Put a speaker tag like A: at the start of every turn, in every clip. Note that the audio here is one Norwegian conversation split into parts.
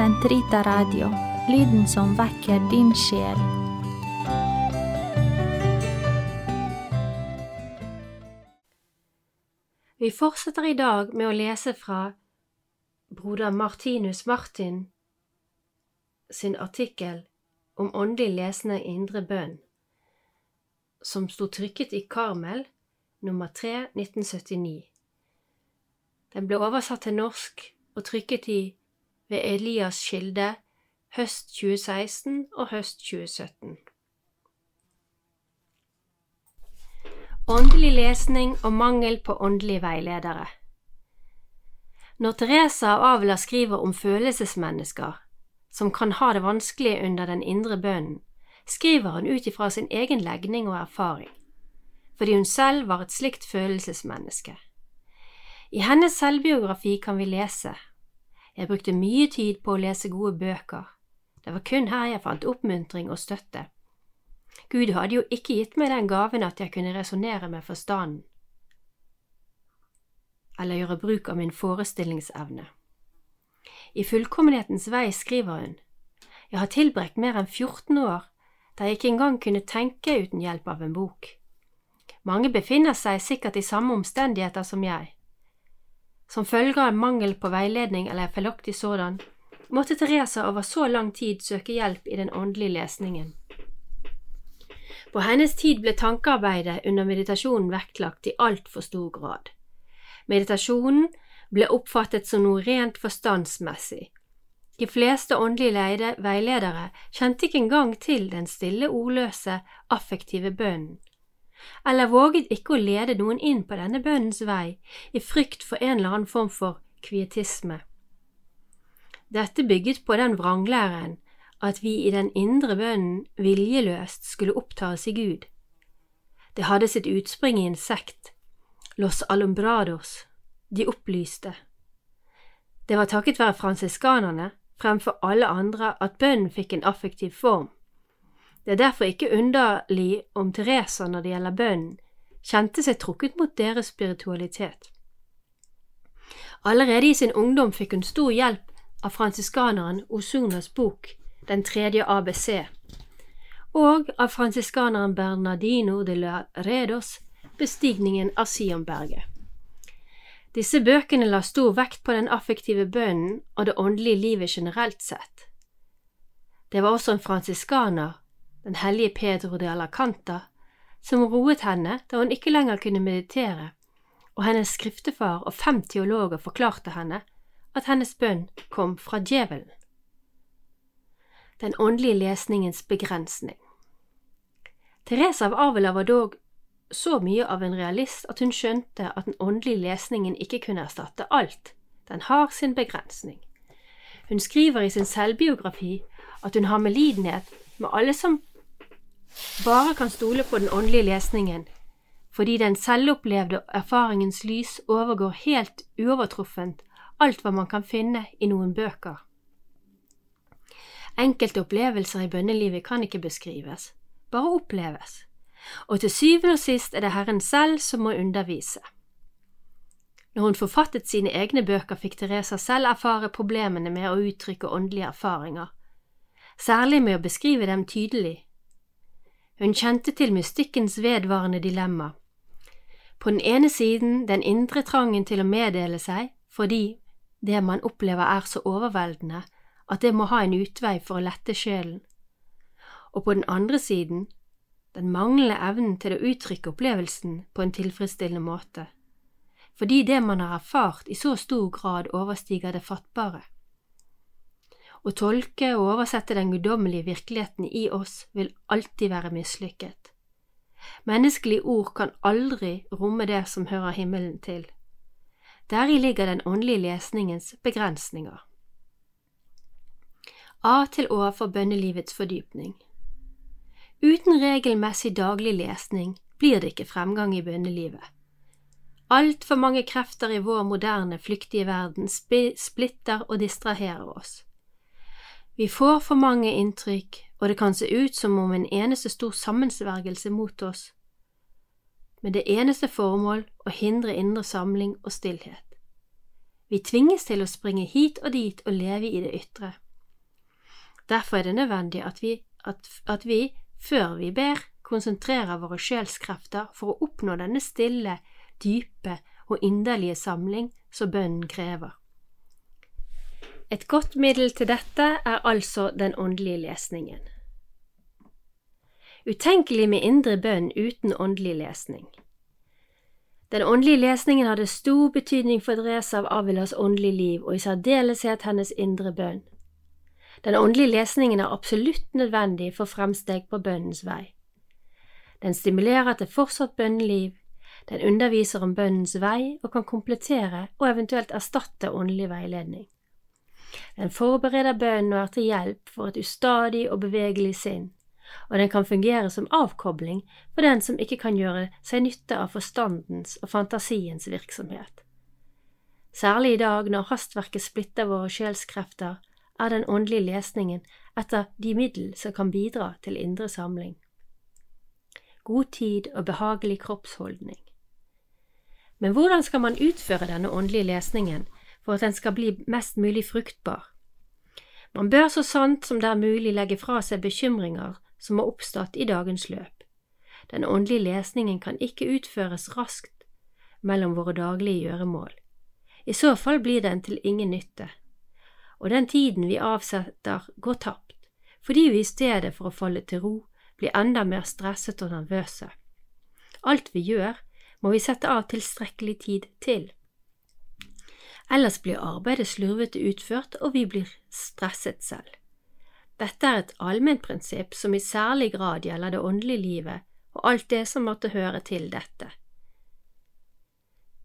A: Sentrita Radio, lyden som vekker din sjel.
B: Vi fortsetter i dag med å lese fra broder Martinus Martin sin artikkel om åndelig lesende indre bønn, som sto trykket i Karmel nummer 3 1979. Den ble oversatt til norsk og trykket i ved Elias Kilde høst 2016 og høst 2017. Åndelig lesning og mangel på åndelige veiledere Når Teresa av Avila skriver om følelsesmennesker som kan ha det vanskelig under den indre bønnen, skriver hun ut ifra sin egen legning og erfaring, fordi hun selv var et slikt følelsesmenneske. I hennes selvbiografi kan vi lese Jeg brukte mye tid på å lese gode bøker. Det var kun her jeg fant oppmuntring og støtte. Gud hadde jo ikke gitt meg den gaven at jeg kunne resonnere med forstanden, eller gjøre bruk av min forestillingsevne. I Fullkommenhetens vei skriver hun, Jeg har tilbrakt mer enn 14 år der jeg ikke engang kunne tenke uten hjelp av en bok. Mange befinner seg sikkert i samme omstendigheter som jeg. Som følge av mangel på veiledning eller feilaktig sådan, måtte Teresa over så lang tid søke hjelp i den åndelige lesningen. På hennes tid ble tankearbeidet under meditasjonen vektlagt i altfor stor grad. Meditasjonen ble oppfattet som noe rent forstandsmessig. De fleste åndelige veiledere kjente ikke engang til den stille, ordløse, affektive bønnen, eller våget ikke å lede noen inn på denne bønnens vei i frykt for en eller annen form for kvietisme. Dette bygget på den vranglæren at vi i den indre bønnen viljeløst skulle oppta oss i Gud. Det hadde sitt utspring i en sekt, Los Alumbrados, de opplyste. Det var takket være fransiskanerne fremfor alle andre at bønnen fikk en affektiv form. Det er derfor ikke underlig om Teresa når det gjelder bønnen, kjente seg trukket mot deres spiritualitet. Allerede i sin ungdom fikk hun stor hjelp av fransiskaneren Osunas bok Den tredje ABC, og av fransiskaneren Bernardino de la Redos Bestigningen av Sionberget. Disse bøkene la stor vekt på den affektive bønnen og det åndelige livet generelt sett. Det var også en fransiskaner, den hellige Pedro de Alacanta, som roet henne da hun ikke lenger kunne meditere, og hennes skriftefar og fem teologer forklarte henne at hennes bønn kom fra djevelen. Den åndelige lesningens begrensning Teresa av Avila var dog så mye av en realist at hun skjønte at den åndelige lesningen ikke kunne erstatte alt, den har sin begrensning. Hun skriver i sin selvbiografi at hun har medlidenhet med alle som bare kan stole på den åndelige lesningen, fordi den selvopplevde erfaringens lys overgår helt uovertruffent alt hva man kan finne i noen bøker. Enkelte opplevelser i bønnelivet kan ikke beskrives, bare oppleves og til syvende og sist er det Herren selv som må undervise. Når hun forfattet sine egne bøker, fikk Teresa selv erfare problemene med å uttrykke åndelige erfaringer, særlig med å beskrive dem tydelig. Hun kjente til mystikkens vedvarende dilemma. På den ene siden den indre trangen til å meddele seg fordi det man opplever er så overveldende at det må ha en utvei for å lette sjelen, og på den andre siden den manglende evnen til å uttrykke opplevelsen på en tilfredsstillende måte, fordi det man har erfart i så stor grad overstiger det fattbare. Å tolke og oversette den guddommelige virkeligheten i oss vil alltid være mislykket. Menneskelige ord kan aldri romme det som hører himmelen til. Deri ligger den åndelige lesningens begrensninger. A til Å for bønnelivets fordypning. Uten regelmessig daglig lesning blir det ikke fremgang i bønnelivet. Altfor mange krefter i vår moderne, flyktige verden splitter og distraherer oss. Vi får for mange inntrykk, og det kan se ut som om en eneste stor sammensvergelse mot oss, med det eneste formål å hindre indre samling og stillhet. Vi tvinges til å springe hit og dit og leve i det ytre. Derfor er det nødvendig at vi, at, at vi før vi ber, konsentrerer våre sjelskrefter for å oppnå denne stille, dype og inderlige samling som bønnen krever. Et godt middel til dette er altså den åndelige lesningen. Utenkelig med indre bønn uten åndelig lesning. Den åndelige lesningen hadde stor betydning for Dresa av Avilas åndelige liv, og i særdeleshet hennes indre bønn. Den åndelige lesningen er absolutt nødvendig for fremsteg på bønnens vei. Den stimulerer til fortsatt bønneliv, den underviser om bønnens vei og kan komplettere og eventuelt erstatte åndelig veiledning. Den forbereder bønnen og er til hjelp for et ustadig og bevegelig sinn, og den kan fungere som avkobling for den som ikke kan gjøre seg nytte av forstandens og fantasiens virksomhet. Særlig i dag når hastverket splitter våre sjelskrefter, er den åndelige lesningen et av de middel som kan bidra til indre samling. God tid og behagelig kroppsholdning. Men hvordan skal man utføre denne åndelige lesningen for at den skal bli mest mulig fruktbar? Man bør så sant som det er mulig legge fra seg bekymringer som har oppstått i dagens løp. Den åndelige lesningen kan ikke utføres raskt mellom våre daglige gjøremål. I så fall blir den til ingen nytte, og den tiden vi avsetter, går tapt, fordi vi i stedet for å falle til ro blir enda mer stresset og nervøse. Alt vi gjør, må vi sette av tilstrekkelig tid til. Ellers blir arbeidet slurvete utført, og vi blir stresset selv. Dette er et allmennprinsipp som i særlig grad gjelder det åndelige livet og alt det som måtte høre til dette.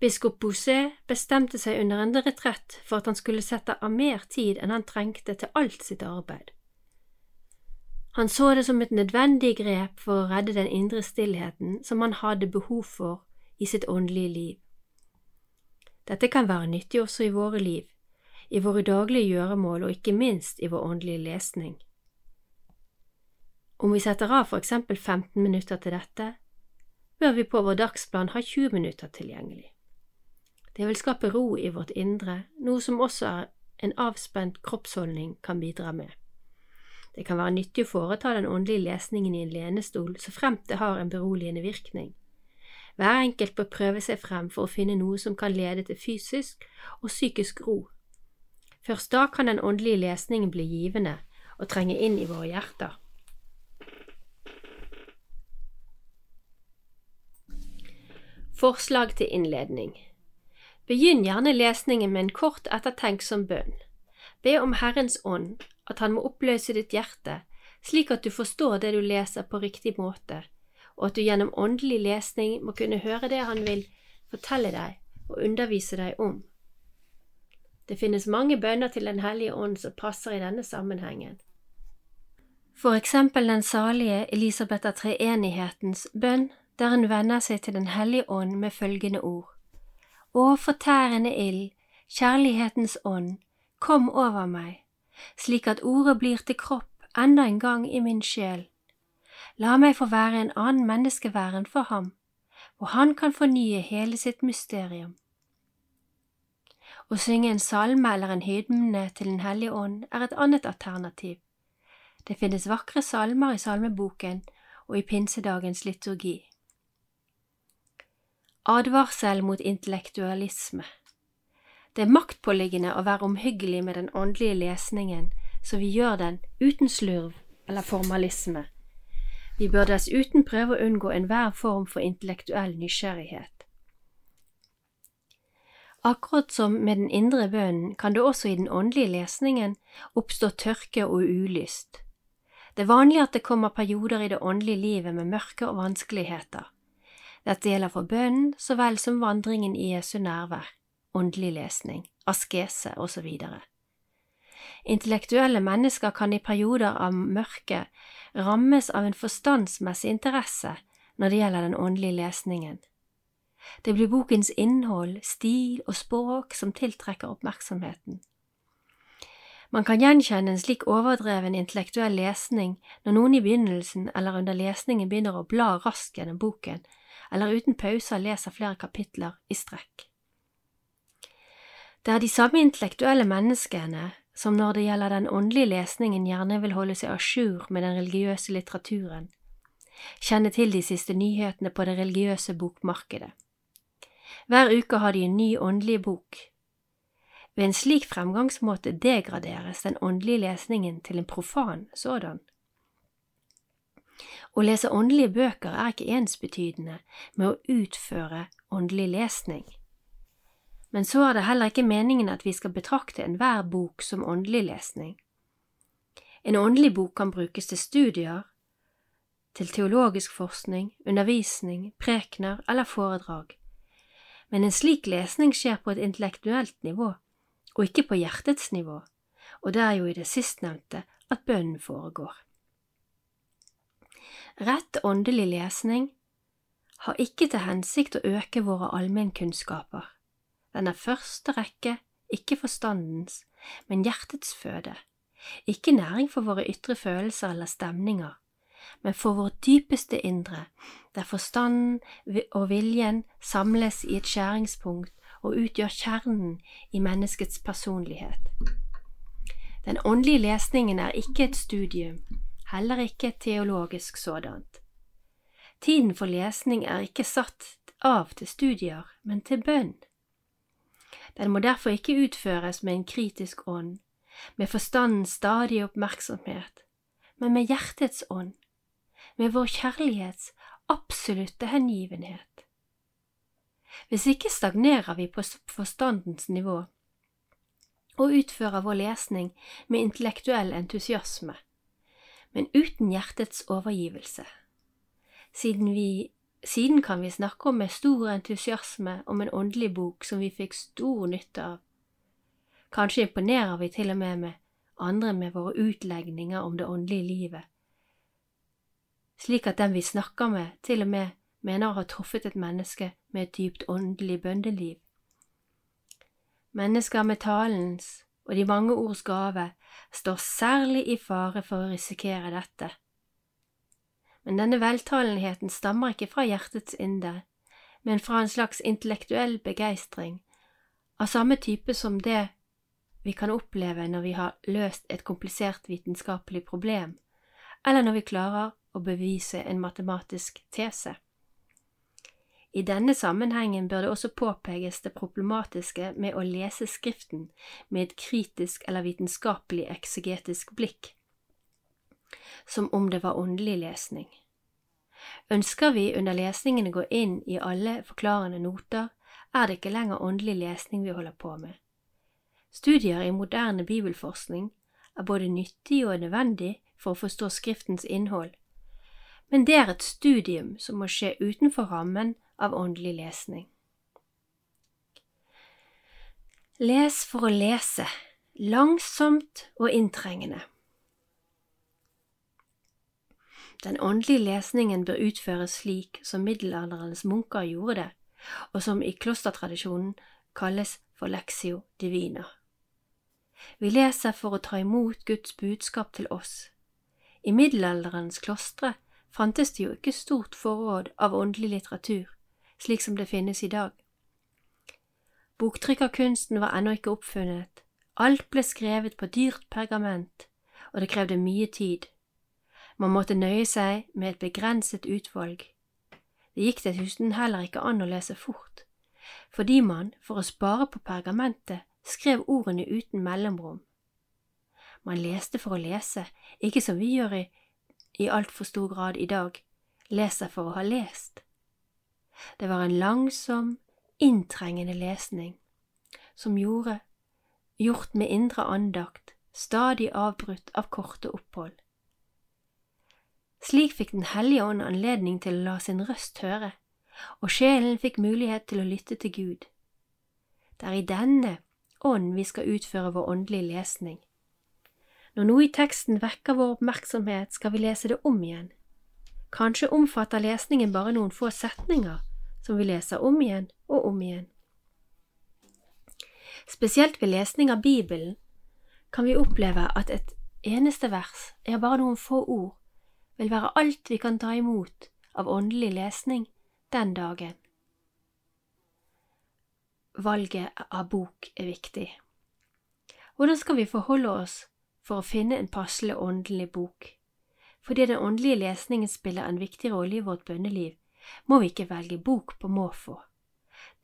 B: Biskop Bousset bestemte seg under en retrett for at han skulle sette av mer tid enn han trengte til alt sitt arbeid. Han så det som et nødvendig grep for å redde den indre stillheten som han hadde behov for i sitt åndelige liv. Dette kan være nyttig også i våre liv, i våre daglige gjøremål og ikke minst i vår åndelige lesning. Om vi setter av for eksempel 15 minutter til dette, bør vi på vår dagsplan ha 20 minutter tilgjengelig. Det vil skape ro i vårt indre, noe som også er en avspent kroppsholdning kan bidra med. Det kan være nyttig å foreta den åndelige lesningen i en lenestol så fremt det har en beroligende virkning. Hver enkelt bør prøve seg frem for å finne noe som kan lede til fysisk og psykisk ro Først da kan den åndelige lesningen bli givende og trenge inn i våre hjerter. Forslag til innledning Begynn gjerne lesningen med en kort ettertenksom bønn. Be om Herrens ånd, at Han må oppløse ditt hjerte, slik at du forstår det du leser på riktig måte, og at du gjennom åndelig lesning må kunne høre det Han vil fortelle deg og undervise deg om. Det finnes mange bønner til Den hellige ånd som passer i denne sammenhengen. For eksempel den salige Elisabeth av treenighetens bønn, der hun venner seg til Den hellige ånd med følgende ord. Å fortærende ild, kjærlighetens ånd, kom over meg, slik at ordet blir til kropp enda en gang i min sjel. La meg få være en annen menneskeværen for ham, hvor han kan fornye hele sitt mysterium. Å synge en salme eller en hymne til Den hellige ånd er et annet alternativ. Det finnes vakre salmer i salmeboken og i pinsedagens liturgi. Advarsel mot intellektualisme Det er maktpåliggende å være omhyggelig med den åndelige lesningen, så vi gjør den uten slurv eller formalisme. Vi bør dessuten prøve å unngå enhver form for intellektuell nysgjerrighet. Akkurat som med den indre bønnen kan det også i den åndelige lesningen oppstå tørke og ulyst. Det er vanlig at det kommer perioder i det åndelige livet med mørke og vanskeligheter. Dette gjelder for bønnen så vel som vandringen i Jesu nærvær, åndelig lesning, askese osv. Intellektuelle mennesker kan i perioder av mørke rammes av en forstandsmessig interesse når det gjelder den åndelige lesningen. Det blir bokens innhold, stil og språk som tiltrekker oppmerksomheten. Man kan gjenkjenne en slik overdreven intellektuell lesning når noen i begynnelsen eller under lesningen begynner å bla raskt gjennom boken, eller uten pauser leser flere kapitler i strekk. Det er de samme intellektuelle menneskene som når det gjelder den åndelige lesningen gjerne vil holde seg à jour med den religiøse litteraturen, kjenne til de siste nyhetene på det religiøse bokmarkedet. Hver uke har de en ny åndelig bok. Ved en slik fremgangsmåte degraderes den åndelige lesningen til en profan sådan. Å lese åndelige bøker er ikke ensbetydende med å utføre åndelig lesning. Men så er det heller ikke meningen at vi skal betrakte enhver bok som åndelig lesning. En åndelig bok kan brukes til studier, til teologisk forskning, undervisning, prekener eller foredrag, men en slik lesning skjer på et intellektuelt nivå, og ikke på hjertets nivå, og det er jo i det sistnevnte at bønnen foregår. Rett åndelig lesning har ikke til hensikt å øke våre allmennkunnskaper. Den er første rekke ikke forstandens, men hjertets føde, ikke næring for våre ytre følelser eller stemninger, men for vårt dypeste indre, der forstanden og viljen samles i et skjæringspunkt og utgjør kjernen i menneskets personlighet. Den åndelige lesningen er ikke et studium, heller ikke et teologisk sådant. Tiden for lesning er ikke satt av til studier, men til bønn. Den må derfor ikke utføres med en kritisk ånd, med forstandens stadige oppmerksomhet, men med hjertets ånd, med vår kjærlighets absolutte hengivenhet. Hvis ikke stagnerer vi på forstandens nivå og utfører vår lesning med intellektuell entusiasme, men uten hjertets overgivelse. Siden, vi, siden kan vi snakke om med stor entusiasme om en åndelig bok som vi fikk stor nytte av. Kanskje imponerer vi til og med med andre med våre utlegninger om det åndelige livet, slik at den vi snakker med, til og med mener å ha truffet et menneske med et dypt åndelig bøndeliv. Mennesker med talens og de mange ords gave står særlig i fare for å risikere dette. Men denne veltalenheten stammer ikke fra hjertets indre, men fra en slags intellektuell begeistring, av samme type som det vi kan oppleve når vi har løst et komplisert vitenskapelig problem, eller når vi klarer å bevise en matematisk tese. I denne sammenhengen bør det også påpekes det problematiske med å lese Skriften med et kritisk eller vitenskapelig eksegetisk blikk, som om det var åndelig lesning. Ønsker vi under lesningen å gå inn i alle forklarende noter, er det ikke lenger åndelig lesning vi holder på med. Studier i moderne bibelforskning er både nyttig og nødvendig for å forstå Skriftens innhold, men det er et studium som må skje utenfor rammen av åndelig lesning. Les for å lese, langsomt og inntrengende. Den åndelige lesningen bør utføres slik som middelalderens munker gjorde det, og som i klostertradisjonen kalles for lexio divina. Vi leser for å ta imot Guds budskap til oss. I middelalderens klostre fantes det jo ikke stort forråd av åndelig litteratur, slik som det finnes i dag. Boktrykkerkunsten var ennå ikke oppfunnet, alt ble skrevet på dyrt pergament, og det krevde mye tid. Man måtte nøye seg med et begrenset utvalg. Det gikk dessuten heller ikke an å lese fort, fordi man, for å spare på pergamentet, skrev ordene uten mellomrom. Man leste for å lese, ikke som vi gjør i, i altfor stor grad i dag, leser for å ha lest. Det var en langsom, inntrengende lesning, som gjorde, gjort med indre andakt, stadig avbrutt av korte opphold. Slik fikk Den hellige ånd anledning til å la sin røst høre, og sjelen fikk mulighet til å lytte til Gud. Det er i denne ånd vi skal utføre vår åndelige lesning. Når noe i teksten vekker vår oppmerksomhet, skal vi lese det om igjen. Kanskje omfatter lesningen bare noen få setninger, som vi leser om igjen og om igjen. Spesielt ved lesning av Bibelen kan vi oppleve at et eneste vers, er bare noen få ord, vil være alt vi kan ta imot av åndelig lesning den dagen. Valget av bok er viktig. Hvordan skal vi forholde oss for å finne en passelig åndelig bok? Fordi den åndelige lesningen spiller en viktig rolle i vårt bønneliv, må vi ikke velge bok på måfå.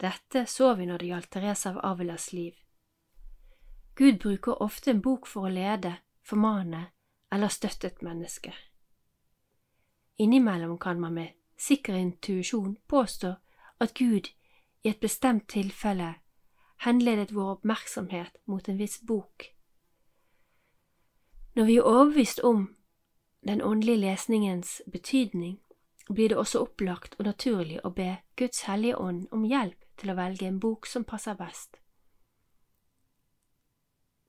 B: Dette så vi når det gjaldt Therese av Avilas liv. Gud bruker ofte en bok for å lede, formane eller støtte et menneske. Innimellom kan man med sikker intuisjon påstå at Gud i et bestemt tilfelle henledet vår oppmerksomhet mot en viss bok. Når vi er overbevist om den åndelige lesningens betydning, blir det også opplagt og naturlig å be Guds hellige ånd om hjelp til å velge en bok som passer best.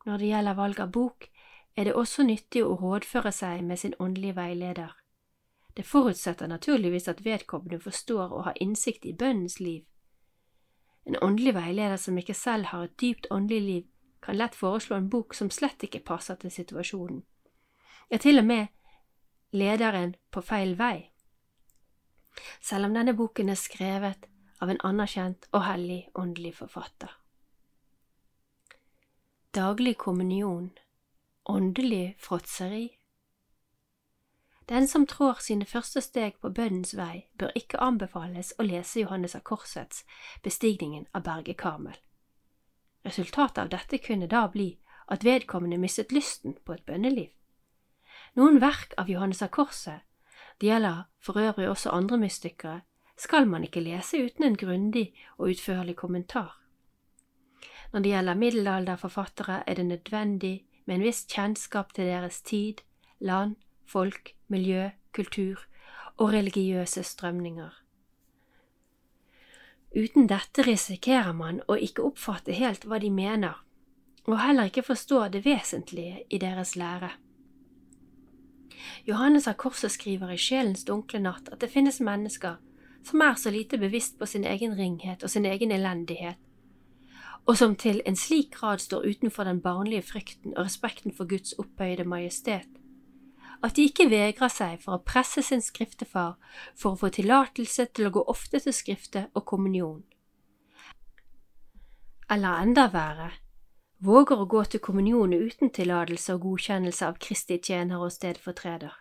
B: Når det gjelder valg av bok, er det også nyttig å rådføre seg med sin åndelige veileder. Det forutsetter naturligvis at vedkommende forstår og har innsikt i bønnens liv. En åndelig veileder som ikke selv har et dypt åndelig liv, kan lett foreslå en bok som slett ikke passer til situasjonen. Ja, til og med lederen på feil vei. Selv om denne boken er skrevet av en anerkjent og hellig åndelig forfatter. Daglig kommunion, åndelig fråtseri. Den som trår sine første steg på bønnens vei, bør ikke anbefales å lese Johannes av Korsets bestigningen av berget Karmel. Resultatet av dette kunne da bli at vedkommende mistet lysten på et bønneliv. Noen verk av Johannes av Korset, det gjelder for øvrig også andre mystikere, skal man ikke lese uten en grundig og utførlig kommentar. Når det gjelder middelalderforfattere, er det nødvendig med en viss kjennskap til deres tid, land, folk, miljø, kultur og religiøse strømninger. Uten dette risikerer man å ikke oppfatte helt hva de mener, og heller ikke forstå det vesentlige i deres lære. Johannes av Korset skriver i Sjelens dunkle natt at det finnes mennesker som er så lite bevisst på sin egen ringhet og sin egen elendighet, og som til en slik grad står utenfor den barnlige frykten og respekten for Guds opphøyde majestet, at de ikke vegrer seg for å presse sin skriftefar for å få tillatelse til å gå ofte til skrifte og kommunion. Eller enda verre, våger å gå til kommunion uten tillatelse og godkjennelse av Kristi tjener og stedfortreder.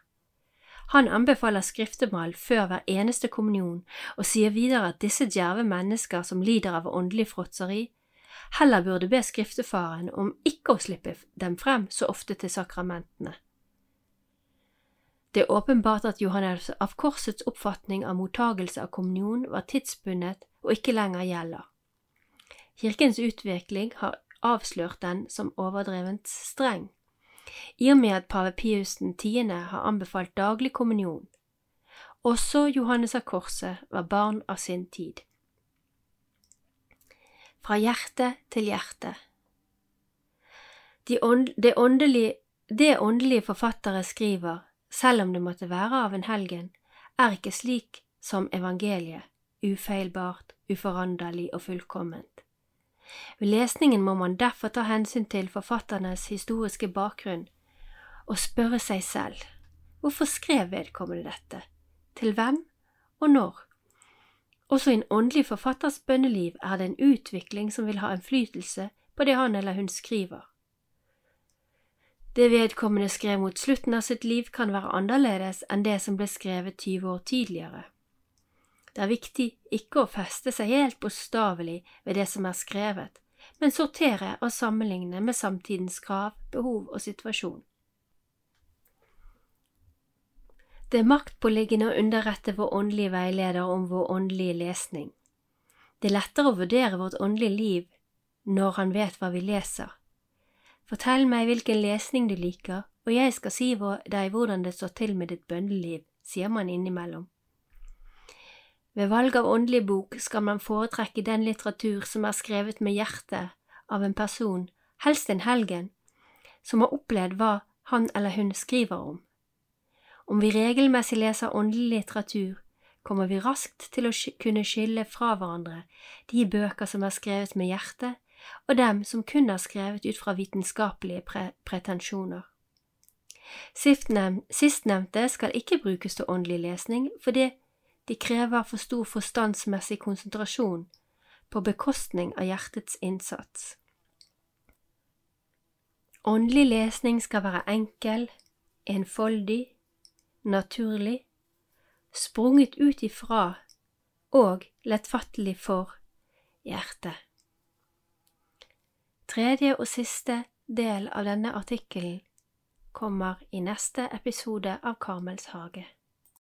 B: Han anbefaler skriftemal før hver eneste kommunion og sier videre at disse djerve mennesker som lider av åndelig fråtseri, heller burde be skriftefaren om ikke å slippe dem frem så ofte til sakramentene. Det er åpenbart at Johannes av Korsets oppfatning av mottagelse av kommunion var tidsbundet og ikke lenger gjelder. Kirkens utvikling har avslørt den som overdrevent streng, i og med at pave Pius 10. har anbefalt daglig kommunion. Også Johannes av Korset var barn av sin tid. Fra hjerte til hjerte det, åndelige, det åndelige forfattere skriver, selv om det måtte være av en helgen, er ikke slik som evangeliet, ufeilbart, uforanderlig og fullkomment. Ved lesningen må man derfor ta hensyn til forfatternes historiske bakgrunn og spørre seg selv hvorfor skrev vedkommende dette, til hvem og når? Også i en åndelig forfatters bønneliv er det en utvikling som vil ha innflytelse på det han eller hun skriver. Det vedkommende skrev mot slutten av sitt liv, kan være annerledes enn det som ble skrevet 20 år tidligere. Det er viktig ikke å feste seg helt bokstavelig ved det som er skrevet, men sortere og sammenligne med samtidens krav, behov og situasjon. Det er maktpåliggende å underrette vår åndelige veileder om vår åndelige lesning. Det er lettere å vurdere vårt åndelige liv når han vet hva vi leser. Fortell meg hvilken lesning du liker, og jeg skal si deg hvordan det står til med ditt bønneliv, sier man innimellom. Ved valg av åndelig bok skal man foretrekke den litteratur som er skrevet med hjertet av en person, helst en helgen, som har opplevd hva han eller hun skriver om. Om vi regelmessig leser åndelig litteratur, kommer vi raskt til å kunne skille fra hverandre de bøker som er skrevet med hjertet, og dem som kun er skrevet ut fra vitenskapelige pre pretensjoner. Sistnevnte skal ikke brukes til åndelig lesning, fordi de krever for stor forstandsmessig konsentrasjon på bekostning av hjertets innsats. Åndelig lesning skal være enkel, enfoldig, naturlig, sprunget ut ifra og lettfattelig for hjertet. Tredje og siste del av denne artikkelen kommer i neste episode av Karmels hage.